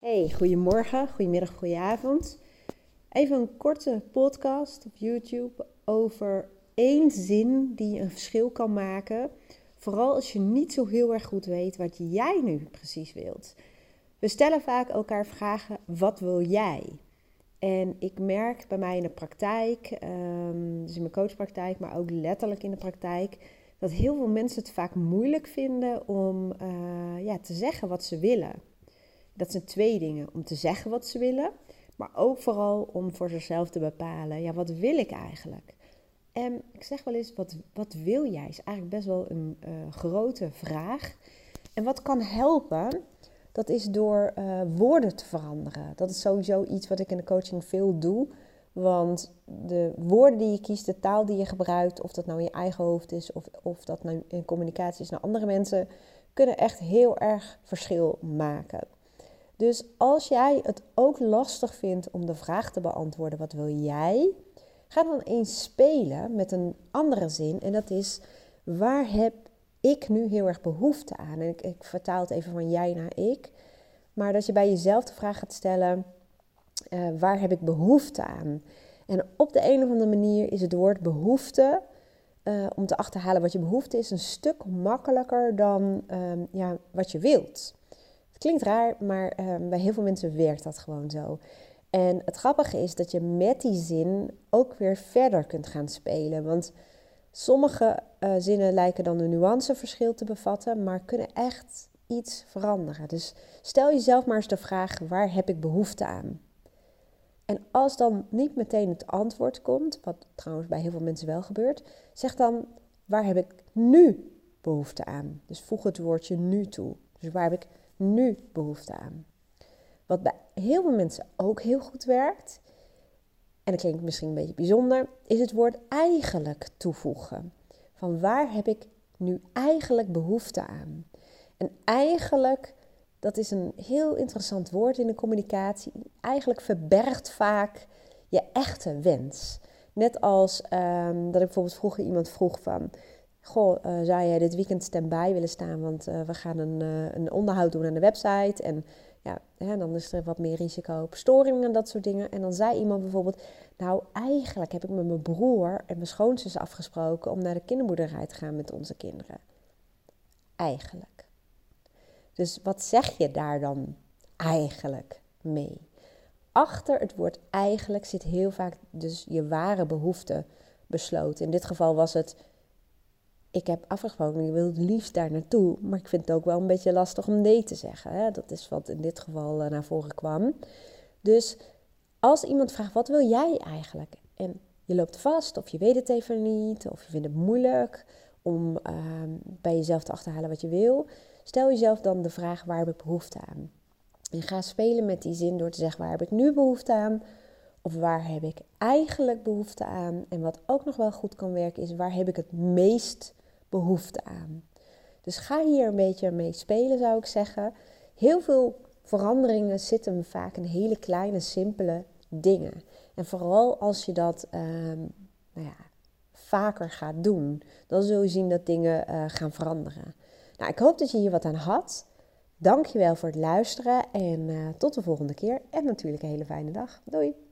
Hey, goedemorgen, goedemiddag, goedenavond. Even een korte podcast op YouTube over één zin die een verschil kan maken. Vooral als je niet zo heel erg goed weet wat jij nu precies wilt. We stellen vaak elkaar vragen: wat wil jij? En ik merk bij mij in de praktijk, ehm, dus in mijn coachpraktijk, maar ook letterlijk in de praktijk, dat heel veel mensen het vaak moeilijk vinden om uh, ja, te zeggen wat ze willen. Dat zijn twee dingen. Om te zeggen wat ze willen, maar ook vooral om voor zichzelf te bepalen, ja, wat wil ik eigenlijk? En ik zeg wel eens, wat, wat wil jij? Is eigenlijk best wel een uh, grote vraag. En wat kan helpen, dat is door uh, woorden te veranderen. Dat is sowieso iets wat ik in de coaching veel doe. Want de woorden die je kiest, de taal die je gebruikt, of dat nou in je eigen hoofd is of, of dat nou in communicatie is naar andere mensen, kunnen echt heel erg verschil maken. Dus als jij het ook lastig vindt om de vraag te beantwoorden: wat wil jij? Ga dan eens spelen met een andere zin. En dat is: waar heb ik nu heel erg behoefte aan? En ik, ik vertaal het even van jij naar ik. Maar dat je bij jezelf de vraag gaat stellen: uh, waar heb ik behoefte aan? En op de een of andere manier is het woord behoefte. Uh, om te achterhalen wat je behoefte is, een stuk makkelijker dan um, ja, wat je wilt. Klinkt raar, maar ehm, bij heel veel mensen werkt dat gewoon zo. En het grappige is dat je met die zin ook weer verder kunt gaan spelen. Want sommige uh, zinnen lijken dan een nuanceverschil te bevatten, maar kunnen echt iets veranderen. Dus stel jezelf maar eens de vraag: waar heb ik behoefte aan? En als dan niet meteen het antwoord komt, wat trouwens bij heel veel mensen wel gebeurt, zeg dan: waar heb ik nu behoefte aan? Dus voeg het woordje nu toe. Dus waar heb ik nu behoefte aan. Wat bij heel veel mensen ook heel goed werkt, en dat klinkt misschien een beetje bijzonder, is het woord eigenlijk toevoegen. Van waar heb ik nu eigenlijk behoefte aan? En eigenlijk, dat is een heel interessant woord in de communicatie, eigenlijk verbergt vaak je echte wens. Net als um, dat ik bijvoorbeeld vroeger iemand vroeg van, Goh, uh, zou jij dit weekend stand-by willen staan? Want uh, we gaan een, uh, een, onderhoud doen aan de website. En ja, hè, dan is er wat meer risico op storingen en dat soort dingen. En dan zei iemand bijvoorbeeld: Nou, eigenlijk heb ik met mijn broer en mijn schoonzus afgesproken om naar de kinderboerderij te gaan met onze kinderen. Eigenlijk. Dus wat zeg je daar dan eigenlijk mee? Achter het woord eigenlijk zit heel vaak dus je ware behoefte besloten. In dit geval was het ik heb afgesproken, ik wil het liefst daar naartoe. Maar ik vind het ook wel een beetje lastig om nee te zeggen. Hè? Dat is wat in dit geval uh, naar voren kwam. Dus als iemand vraagt, wat wil jij eigenlijk? En je loopt vast of je weet het even niet. Of je vindt het moeilijk om uh, bij jezelf te achterhalen wat je wil. Stel jezelf dan de vraag, waar heb ik behoefte aan? En ga spelen met die zin door te zeggen, waar heb ik nu behoefte aan? Of waar heb ik eigenlijk behoefte aan? En wat ook nog wel goed kan werken is, waar heb ik het meest behoefte aan. Dus ga hier een beetje mee spelen, zou ik zeggen. Heel veel veranderingen zitten vaak in hele kleine, simpele dingen. En vooral als je dat um, nou ja, vaker gaat doen, dan zul je zien dat dingen uh, gaan veranderen. Nou, ik hoop dat je hier wat aan had. Dankjewel voor het luisteren en uh, tot de volgende keer. En natuurlijk een hele fijne dag. Doei!